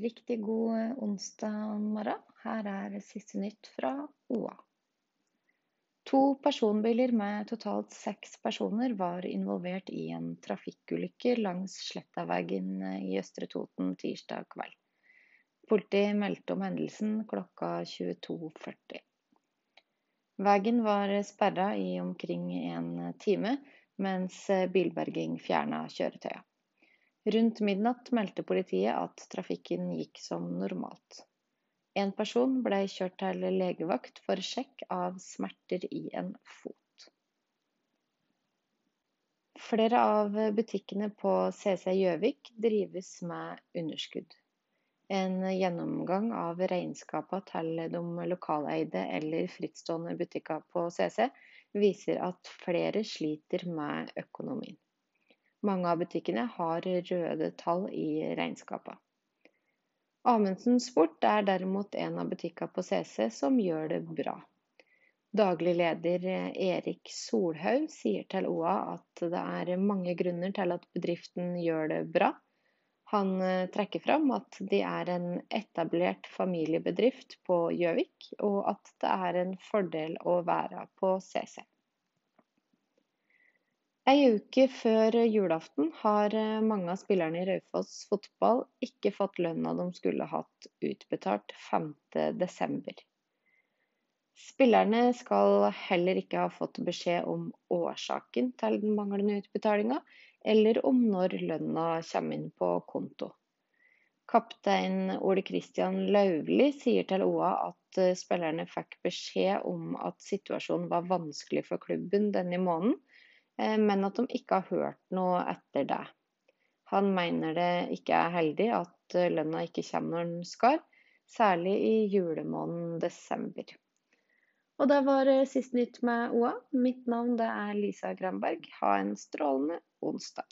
Riktig god onsdag morgen. Her er siste nytt fra OA. To personbiler med totalt seks personer var involvert i en trafikkulykke langs Slettaveggen i Østre Toten tirsdag kveld. Politiet meldte om hendelsen klokka 22.40. Veggen var sperra i omkring en time, mens bilberging fjerna kjøretøyet. Rundt midnatt meldte politiet at trafikken gikk som normalt. En person ble kjørt til legevakt for sjekk av smerter i en fot. Flere av butikkene på CC Gjøvik drives med underskudd. En gjennomgang av regnskapene til de lokaleide eller frittstående butikker på CC viser at flere sliter med økonomien. Mange av butikkene har røde tall i regnskapet. Amundsen Sport er derimot en av butikkene på CC som gjør det bra. Daglig leder Erik Solhaug sier til OA at det er mange grunner til at bedriften gjør det bra. Han eh, trekker fram at de er en etablert familiebedrift på Gjøvik, og at det er en fordel å være på CC. Ei uke før julaften har eh, mange av spillerne i Raufoss Fotball ikke fått lønna de skulle hatt utbetalt 5.12. Spillerne skal heller ikke ha fått beskjed om årsaken til den manglende utbetalinga, eller om når lønna kommer inn på konto. Kaptein Ole Kristian Lauvli sier til OA at eh, spillerne fikk beskjed om at situasjonen var vanskelig for klubben denne måneden, men at de ikke har hørt noe etter det. Han mener det ikke er heldig at eh, lønna ikke kommer når den skal, særlig i julemåneden desember. Og det var eh, siste nytt med OA. Mitt navn er Lisa Granberg. Ha en strålende onsdag.